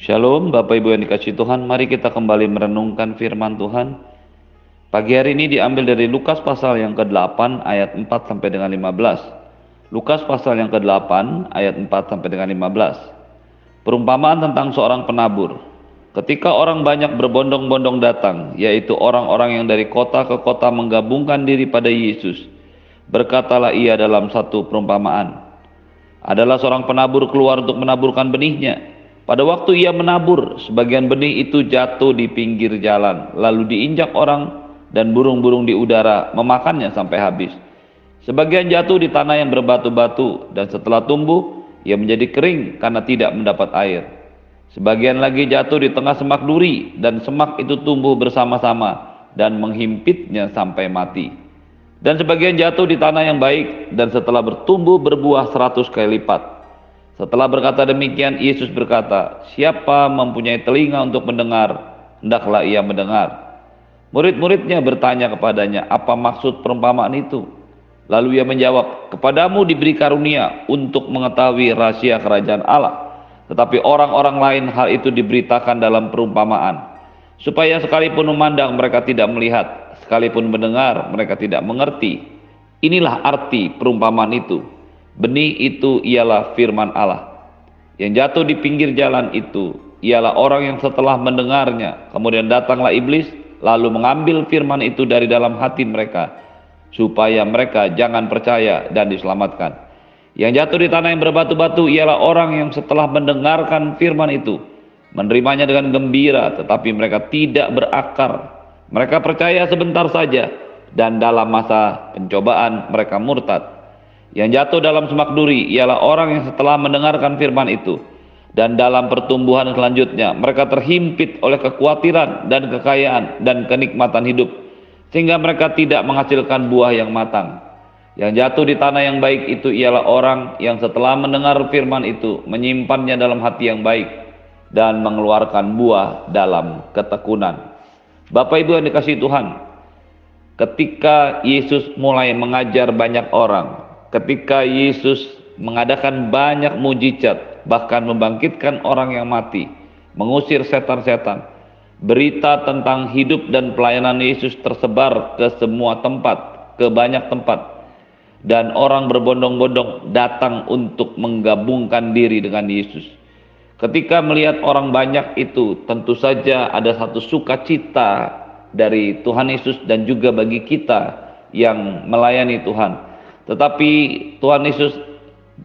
Shalom Bapak Ibu yang dikasih Tuhan, mari kita kembali merenungkan firman Tuhan. Pagi hari ini diambil dari Lukas pasal yang ke-8 ayat 4 sampai dengan 15. Lukas pasal yang ke-8 ayat 4 sampai dengan 15. Perumpamaan tentang seorang penabur. Ketika orang banyak berbondong-bondong datang, yaitu orang-orang yang dari kota ke kota menggabungkan diri pada Yesus, berkatalah ia dalam satu perumpamaan. Adalah seorang penabur keluar untuk menaburkan benihnya. Pada waktu ia menabur, sebagian benih itu jatuh di pinggir jalan, lalu diinjak orang dan burung-burung di udara memakannya sampai habis. Sebagian jatuh di tanah yang berbatu-batu dan setelah tumbuh, ia menjadi kering karena tidak mendapat air. Sebagian lagi jatuh di tengah semak duri dan semak itu tumbuh bersama-sama dan menghimpitnya sampai mati. Dan sebagian jatuh di tanah yang baik dan setelah bertumbuh berbuah seratus kali lipat. Setelah berkata demikian, Yesus berkata, "Siapa mempunyai telinga untuk mendengar, hendaklah ia mendengar." Murid-muridnya bertanya kepadanya, "Apa maksud perumpamaan itu?" Lalu ia menjawab, "Kepadamu diberi karunia untuk mengetahui rahasia kerajaan Allah, tetapi orang-orang lain hal itu diberitakan dalam perumpamaan, supaya sekalipun memandang mereka tidak melihat, sekalipun mendengar mereka tidak mengerti." Inilah arti perumpamaan itu. Benih itu ialah firman Allah. Yang jatuh di pinggir jalan itu ialah orang yang setelah mendengarnya, kemudian datanglah iblis, lalu mengambil firman itu dari dalam hati mereka, supaya mereka jangan percaya dan diselamatkan. Yang jatuh di tanah yang berbatu-batu ialah orang yang setelah mendengarkan firman itu, menerimanya dengan gembira, tetapi mereka tidak berakar. Mereka percaya sebentar saja, dan dalam masa pencobaan mereka murtad. Yang jatuh dalam semak duri ialah orang yang setelah mendengarkan firman itu dan dalam pertumbuhan selanjutnya mereka terhimpit oleh kekhawatiran dan kekayaan dan kenikmatan hidup sehingga mereka tidak menghasilkan buah yang matang. Yang jatuh di tanah yang baik itu ialah orang yang setelah mendengar firman itu menyimpannya dalam hati yang baik dan mengeluarkan buah dalam ketekunan. Bapak Ibu yang dikasih Tuhan, ketika Yesus mulai mengajar banyak orang, ketika Yesus mengadakan banyak mujizat, bahkan membangkitkan orang yang mati, mengusir setan-setan. Berita tentang hidup dan pelayanan Yesus tersebar ke semua tempat, ke banyak tempat. Dan orang berbondong-bondong datang untuk menggabungkan diri dengan Yesus. Ketika melihat orang banyak itu, tentu saja ada satu sukacita dari Tuhan Yesus dan juga bagi kita yang melayani Tuhan tetapi Tuhan Yesus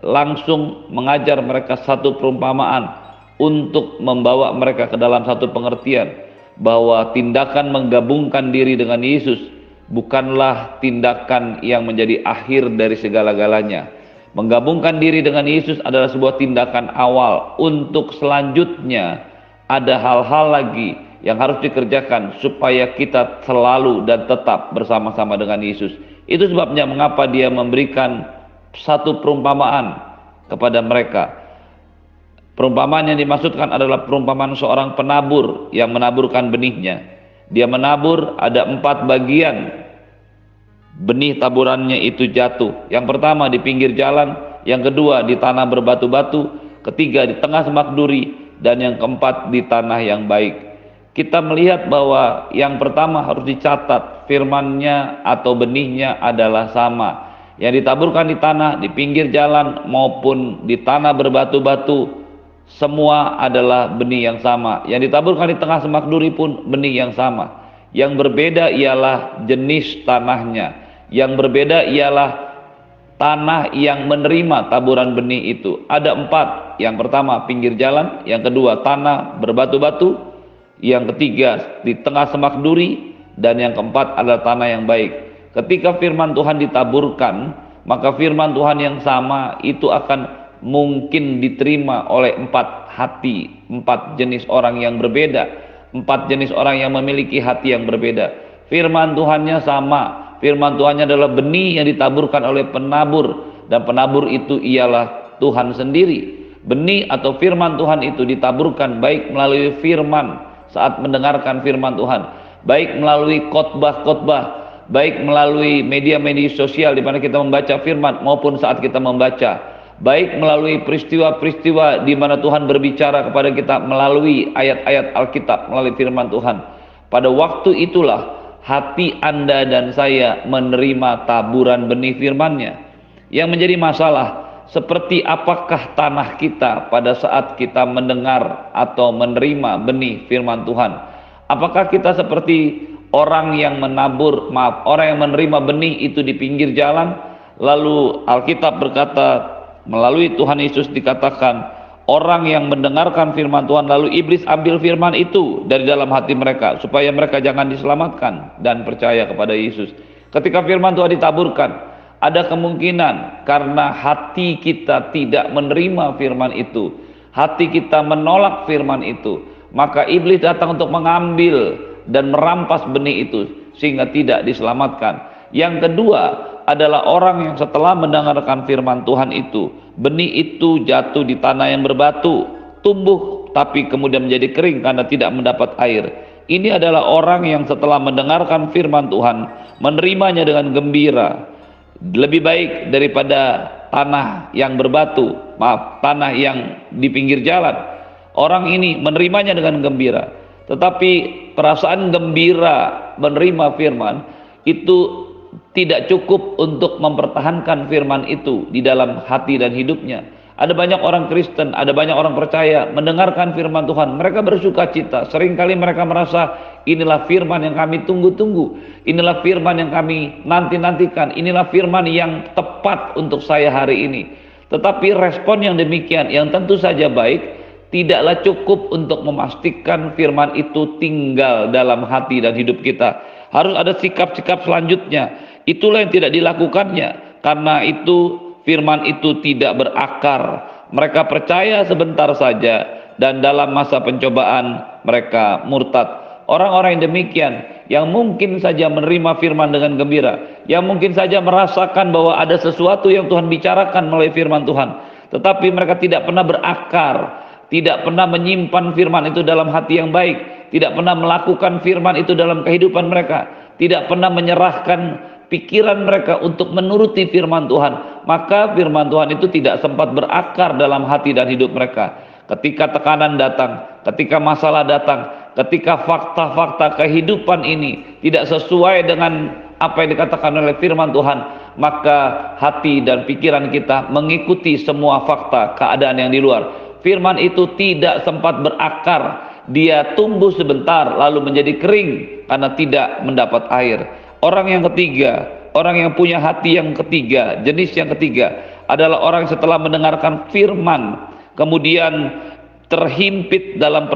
langsung mengajar mereka satu perumpamaan untuk membawa mereka ke dalam satu pengertian bahwa tindakan menggabungkan diri dengan Yesus bukanlah tindakan yang menjadi akhir dari segala-galanya. Menggabungkan diri dengan Yesus adalah sebuah tindakan awal untuk selanjutnya ada hal-hal lagi yang harus dikerjakan supaya kita selalu dan tetap bersama-sama dengan Yesus. Itu sebabnya mengapa dia memberikan satu perumpamaan kepada mereka. Perumpamaan yang dimaksudkan adalah perumpamaan seorang penabur yang menaburkan benihnya. Dia menabur ada empat bagian benih taburannya itu jatuh. Yang pertama di pinggir jalan, yang kedua di tanah berbatu-batu, ketiga di tengah semak duri, dan yang keempat di tanah yang baik kita melihat bahwa yang pertama harus dicatat firmannya atau benihnya adalah sama. Yang ditaburkan di tanah, di pinggir jalan maupun di tanah berbatu-batu semua adalah benih yang sama. Yang ditaburkan di tengah semak duri pun benih yang sama. Yang berbeda ialah jenis tanahnya. Yang berbeda ialah tanah yang menerima taburan benih itu. Ada empat. Yang pertama pinggir jalan, yang kedua tanah berbatu-batu, yang ketiga di tengah semak duri, dan yang keempat adalah tanah yang baik. Ketika firman Tuhan ditaburkan, maka firman Tuhan yang sama itu akan mungkin diterima oleh empat hati, empat jenis orang yang berbeda, empat jenis orang yang memiliki hati yang berbeda. Firman Tuhannya sama, firman Tuhannya adalah benih yang ditaburkan oleh penabur, dan penabur itu ialah Tuhan sendiri. Benih atau firman Tuhan itu ditaburkan baik melalui firman saat mendengarkan firman Tuhan, baik melalui khotbah-khotbah, baik melalui media-media sosial di mana kita membaca firman maupun saat kita membaca baik melalui peristiwa-peristiwa di mana Tuhan berbicara kepada kita melalui ayat-ayat Alkitab, melalui firman Tuhan. Pada waktu itulah hati Anda dan saya menerima taburan benih firman-Nya. Yang menjadi masalah, seperti apakah tanah kita pada saat kita mendengar atau menerima benih firman Tuhan? Apakah kita seperti orang yang menabur, maaf, orang yang menerima benih itu di pinggir jalan, lalu Alkitab berkata melalui Tuhan Yesus dikatakan orang yang mendengarkan firman Tuhan lalu iblis ambil firman itu dari dalam hati mereka supaya mereka jangan diselamatkan dan percaya kepada Yesus. Ketika firman Tuhan ditaburkan, ada kemungkinan karena hati kita tidak menerima firman itu, hati kita menolak firman itu, maka iblis datang untuk mengambil dan merampas benih itu sehingga tidak diselamatkan. Yang kedua, adalah orang yang setelah mendengarkan firman Tuhan itu, benih itu jatuh di tanah yang berbatu, tumbuh tapi kemudian menjadi kering karena tidak mendapat air. Ini adalah orang yang setelah mendengarkan firman Tuhan, menerimanya dengan gembira. Lebih baik daripada tanah yang berbatu, maaf, tanah yang di pinggir jalan. Orang ini menerimanya dengan gembira. Tetapi perasaan gembira menerima firman itu tidak cukup untuk mempertahankan firman itu di dalam hati dan hidupnya. Ada banyak orang Kristen, ada banyak orang percaya mendengarkan firman Tuhan. Mereka bersuka cita. Seringkali mereka merasa inilah firman yang kami tunggu-tunggu. Inilah firman yang kami nanti-nantikan. Inilah firman yang tepat untuk saya hari ini. Tetapi respon yang demikian yang tentu saja baik tidaklah cukup untuk memastikan firman itu tinggal dalam hati dan hidup kita. Harus ada sikap-sikap selanjutnya Itulah yang tidak dilakukannya. Karena itu firman itu tidak berakar. Mereka percaya sebentar saja dan dalam masa pencobaan mereka murtad. Orang-orang yang demikian yang mungkin saja menerima firman dengan gembira, yang mungkin saja merasakan bahwa ada sesuatu yang Tuhan bicarakan melalui firman Tuhan, tetapi mereka tidak pernah berakar, tidak pernah menyimpan firman itu dalam hati yang baik, tidak pernah melakukan firman itu dalam kehidupan mereka, tidak pernah menyerahkan pikiran mereka untuk menuruti firman Tuhan, maka firman Tuhan itu tidak sempat berakar dalam hati dan hidup mereka. Ketika tekanan datang, ketika masalah datang, ketika fakta-fakta kehidupan ini tidak sesuai dengan apa yang dikatakan oleh firman Tuhan, maka hati dan pikiran kita mengikuti semua fakta keadaan yang di luar. Firman itu tidak sempat berakar, dia tumbuh sebentar lalu menjadi kering karena tidak mendapat air. Orang yang ketiga, orang yang punya hati yang ketiga, jenis yang ketiga adalah orang setelah mendengarkan firman kemudian terhimpit dalam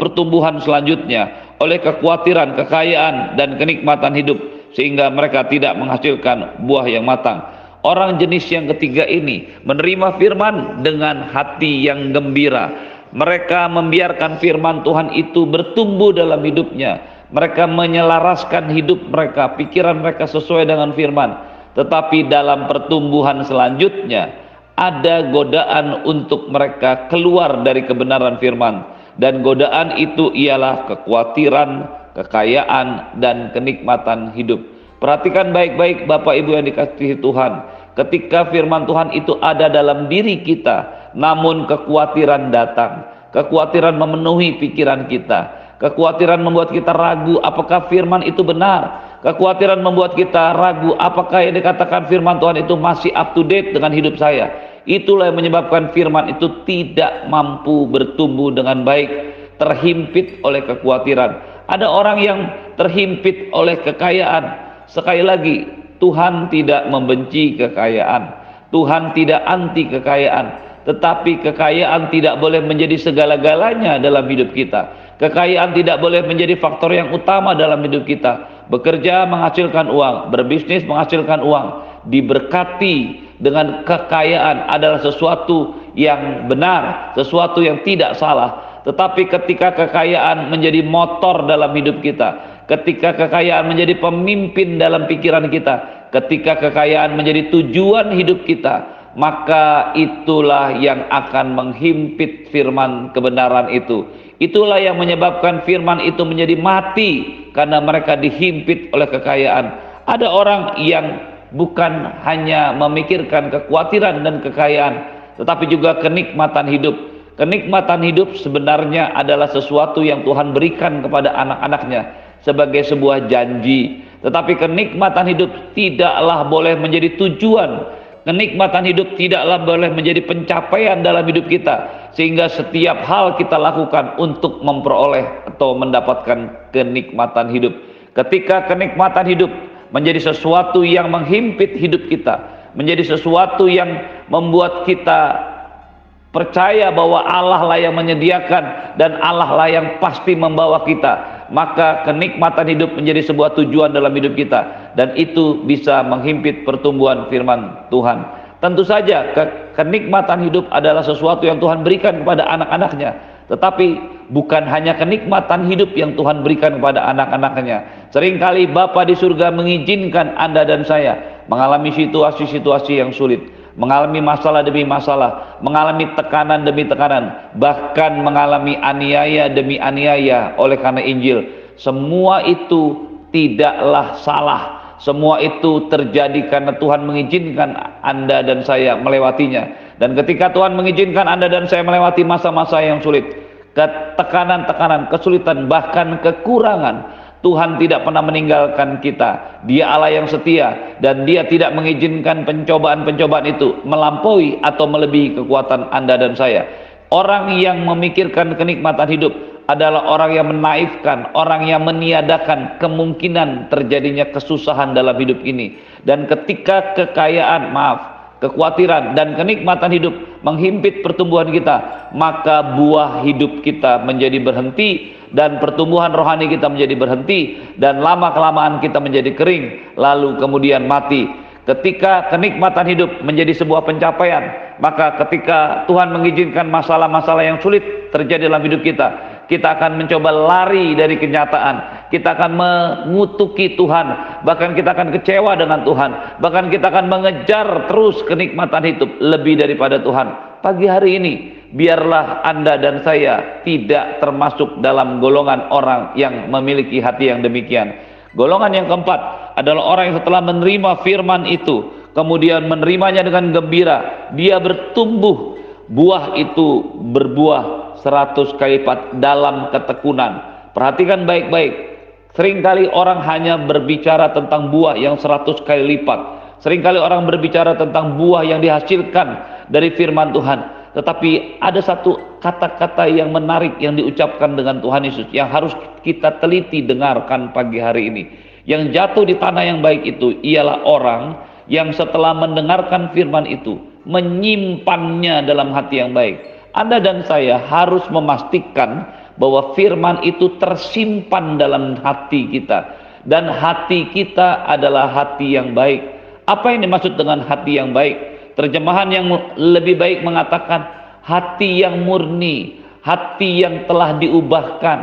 pertumbuhan selanjutnya oleh kekhawatiran, kekayaan dan kenikmatan hidup sehingga mereka tidak menghasilkan buah yang matang. Orang jenis yang ketiga ini menerima firman dengan hati yang gembira. Mereka membiarkan firman Tuhan itu bertumbuh dalam hidupnya mereka menyelaraskan hidup mereka, pikiran mereka sesuai dengan firman. Tetapi dalam pertumbuhan selanjutnya ada godaan untuk mereka keluar dari kebenaran firman dan godaan itu ialah kekhawatiran, kekayaan dan kenikmatan hidup. Perhatikan baik-baik Bapak Ibu yang dikasihi Tuhan. Ketika firman Tuhan itu ada dalam diri kita, namun kekhawatiran datang, kekhawatiran memenuhi pikiran kita Kekhawatiran membuat kita ragu apakah firman itu benar. Kekhawatiran membuat kita ragu apakah yang dikatakan firman Tuhan itu masih up to date dengan hidup saya. Itulah yang menyebabkan firman itu tidak mampu bertumbuh dengan baik, terhimpit oleh kekhawatiran. Ada orang yang terhimpit oleh kekayaan. Sekali lagi, Tuhan tidak membenci kekayaan. Tuhan tidak anti kekayaan, tetapi kekayaan tidak boleh menjadi segala-galanya dalam hidup kita. Kekayaan tidak boleh menjadi faktor yang utama dalam hidup kita. Bekerja menghasilkan uang, berbisnis menghasilkan uang, diberkati dengan kekayaan adalah sesuatu yang benar, sesuatu yang tidak salah. Tetapi ketika kekayaan menjadi motor dalam hidup kita, ketika kekayaan menjadi pemimpin dalam pikiran kita, ketika kekayaan menjadi tujuan hidup kita, maka itulah yang akan menghimpit firman kebenaran itu Itulah yang menyebabkan firman itu menjadi mati karena mereka dihimpit oleh kekayaan. Ada orang yang bukan hanya memikirkan kekhawatiran dan kekayaan, tetapi juga kenikmatan hidup. Kenikmatan hidup sebenarnya adalah sesuatu yang Tuhan berikan kepada anak-anaknya sebagai sebuah janji. Tetapi kenikmatan hidup tidaklah boleh menjadi tujuan. Kenikmatan hidup tidaklah boleh menjadi pencapaian dalam hidup kita. Sehingga setiap hal kita lakukan untuk memperoleh atau mendapatkan kenikmatan hidup. Ketika kenikmatan hidup menjadi sesuatu yang menghimpit hidup kita, menjadi sesuatu yang membuat kita percaya bahwa Allah lah yang menyediakan dan Allah lah yang pasti membawa kita maka kenikmatan hidup menjadi sebuah tujuan dalam hidup kita dan itu bisa menghimpit pertumbuhan firman Tuhan tentu saja ke kenikmatan hidup adalah sesuatu yang Tuhan berikan kepada anak-anaknya tetapi bukan hanya kenikmatan hidup yang Tuhan berikan kepada anak-anaknya sering kali Bapa di surga mengizinkan Anda dan saya mengalami situasi-situasi yang sulit mengalami masalah demi masalah, mengalami tekanan demi tekanan, bahkan mengalami aniaya demi aniaya oleh karena Injil. Semua itu tidaklah salah. Semua itu terjadi karena Tuhan mengizinkan Anda dan saya melewatinya. Dan ketika Tuhan mengizinkan Anda dan saya melewati masa-masa yang sulit, ketekanan-tekanan, kesulitan, bahkan kekurangan, Tuhan tidak pernah meninggalkan kita. Dia Allah yang setia dan dia tidak mengizinkan pencobaan-pencobaan itu melampaui atau melebihi kekuatan Anda dan saya. Orang yang memikirkan kenikmatan hidup adalah orang yang menaifkan, orang yang meniadakan kemungkinan terjadinya kesusahan dalam hidup ini. Dan ketika kekayaan, maaf, kekhawatiran dan kenikmatan hidup menghimpit pertumbuhan kita, maka buah hidup kita menjadi berhenti dan pertumbuhan rohani kita menjadi berhenti dan lama kelamaan kita menjadi kering lalu kemudian mati. Ketika kenikmatan hidup menjadi sebuah pencapaian, maka ketika Tuhan mengizinkan masalah-masalah yang sulit terjadi dalam hidup kita, kita akan mencoba lari dari kenyataan, kita akan mengutuki Tuhan, bahkan kita akan kecewa dengan Tuhan, bahkan kita akan mengejar terus kenikmatan hidup lebih daripada Tuhan. Pagi hari ini, biarlah Anda dan saya tidak termasuk dalam golongan orang yang memiliki hati yang demikian. Golongan yang keempat adalah orang yang setelah menerima firman itu, kemudian menerimanya dengan gembira, dia bertumbuh, buah itu berbuah seratus kali lipat dalam ketekunan. Perhatikan baik-baik. Seringkali orang hanya berbicara tentang buah yang seratus kali lipat. Seringkali orang berbicara tentang buah yang dihasilkan dari firman Tuhan. Tetapi ada satu kata-kata yang menarik yang diucapkan dengan Tuhan Yesus yang harus kita teliti dengarkan pagi hari ini. Yang jatuh di tanah yang baik itu ialah orang yang setelah mendengarkan firman itu menyimpannya dalam hati yang baik anda dan saya harus memastikan bahwa firman itu tersimpan dalam hati kita dan hati kita adalah hati yang baik. Apa yang dimaksud dengan hati yang baik? Terjemahan yang lebih baik mengatakan hati yang murni, hati yang telah diubahkan,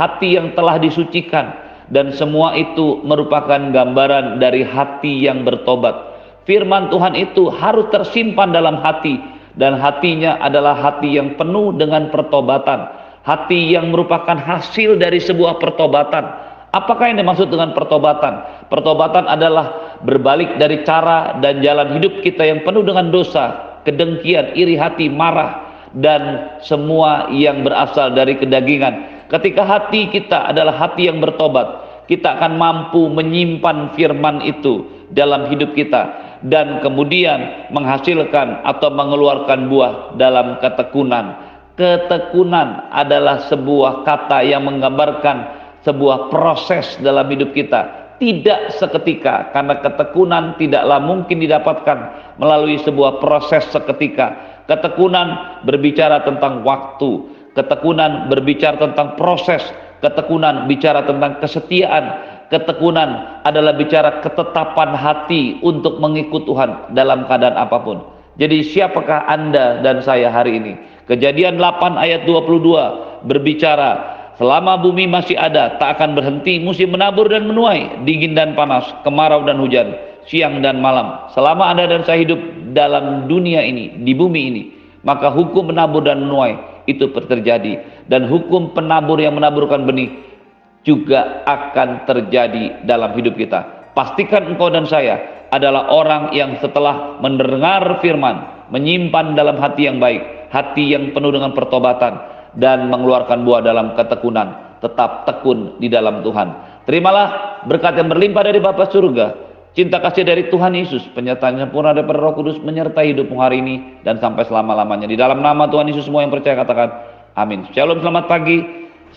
hati yang telah disucikan dan semua itu merupakan gambaran dari hati yang bertobat. Firman Tuhan itu harus tersimpan dalam hati dan hatinya adalah hati yang penuh dengan pertobatan, hati yang merupakan hasil dari sebuah pertobatan. Apakah yang dimaksud dengan pertobatan? Pertobatan adalah berbalik dari cara dan jalan hidup kita yang penuh dengan dosa, kedengkian, iri hati, marah, dan semua yang berasal dari kedagingan. Ketika hati kita adalah hati yang bertobat, kita akan mampu menyimpan firman itu dalam hidup kita dan kemudian menghasilkan atau mengeluarkan buah dalam ketekunan. Ketekunan adalah sebuah kata yang menggambarkan sebuah proses dalam hidup kita. Tidak seketika, karena ketekunan tidaklah mungkin didapatkan melalui sebuah proses seketika. Ketekunan berbicara tentang waktu, ketekunan berbicara tentang proses, ketekunan bicara tentang kesetiaan, ketekunan adalah bicara ketetapan hati untuk mengikut Tuhan dalam keadaan apa pun. Jadi siapakah Anda dan saya hari ini? Kejadian 8 ayat 22 berbicara selama bumi masih ada tak akan berhenti musim menabur dan menuai, dingin dan panas, kemarau dan hujan, siang dan malam. Selama Anda dan saya hidup dalam dunia ini, di bumi ini, maka hukum menabur dan menuai itu terjadi dan hukum penabur yang menaburkan benih juga akan terjadi dalam hidup kita. Pastikan engkau dan saya adalah orang yang setelah mendengar firman, menyimpan dalam hati yang baik, hati yang penuh dengan pertobatan dan mengeluarkan buah dalam ketekunan, tetap tekun di dalam Tuhan. Terimalah berkat yang berlimpah dari Bapa surga, cinta kasih dari Tuhan Yesus, penyertaan sempurna daripada Roh Kudus menyertai hidupmu hari ini dan sampai selama-lamanya. Di dalam nama Tuhan Yesus semua yang percaya katakan amin. Shalom, selamat pagi.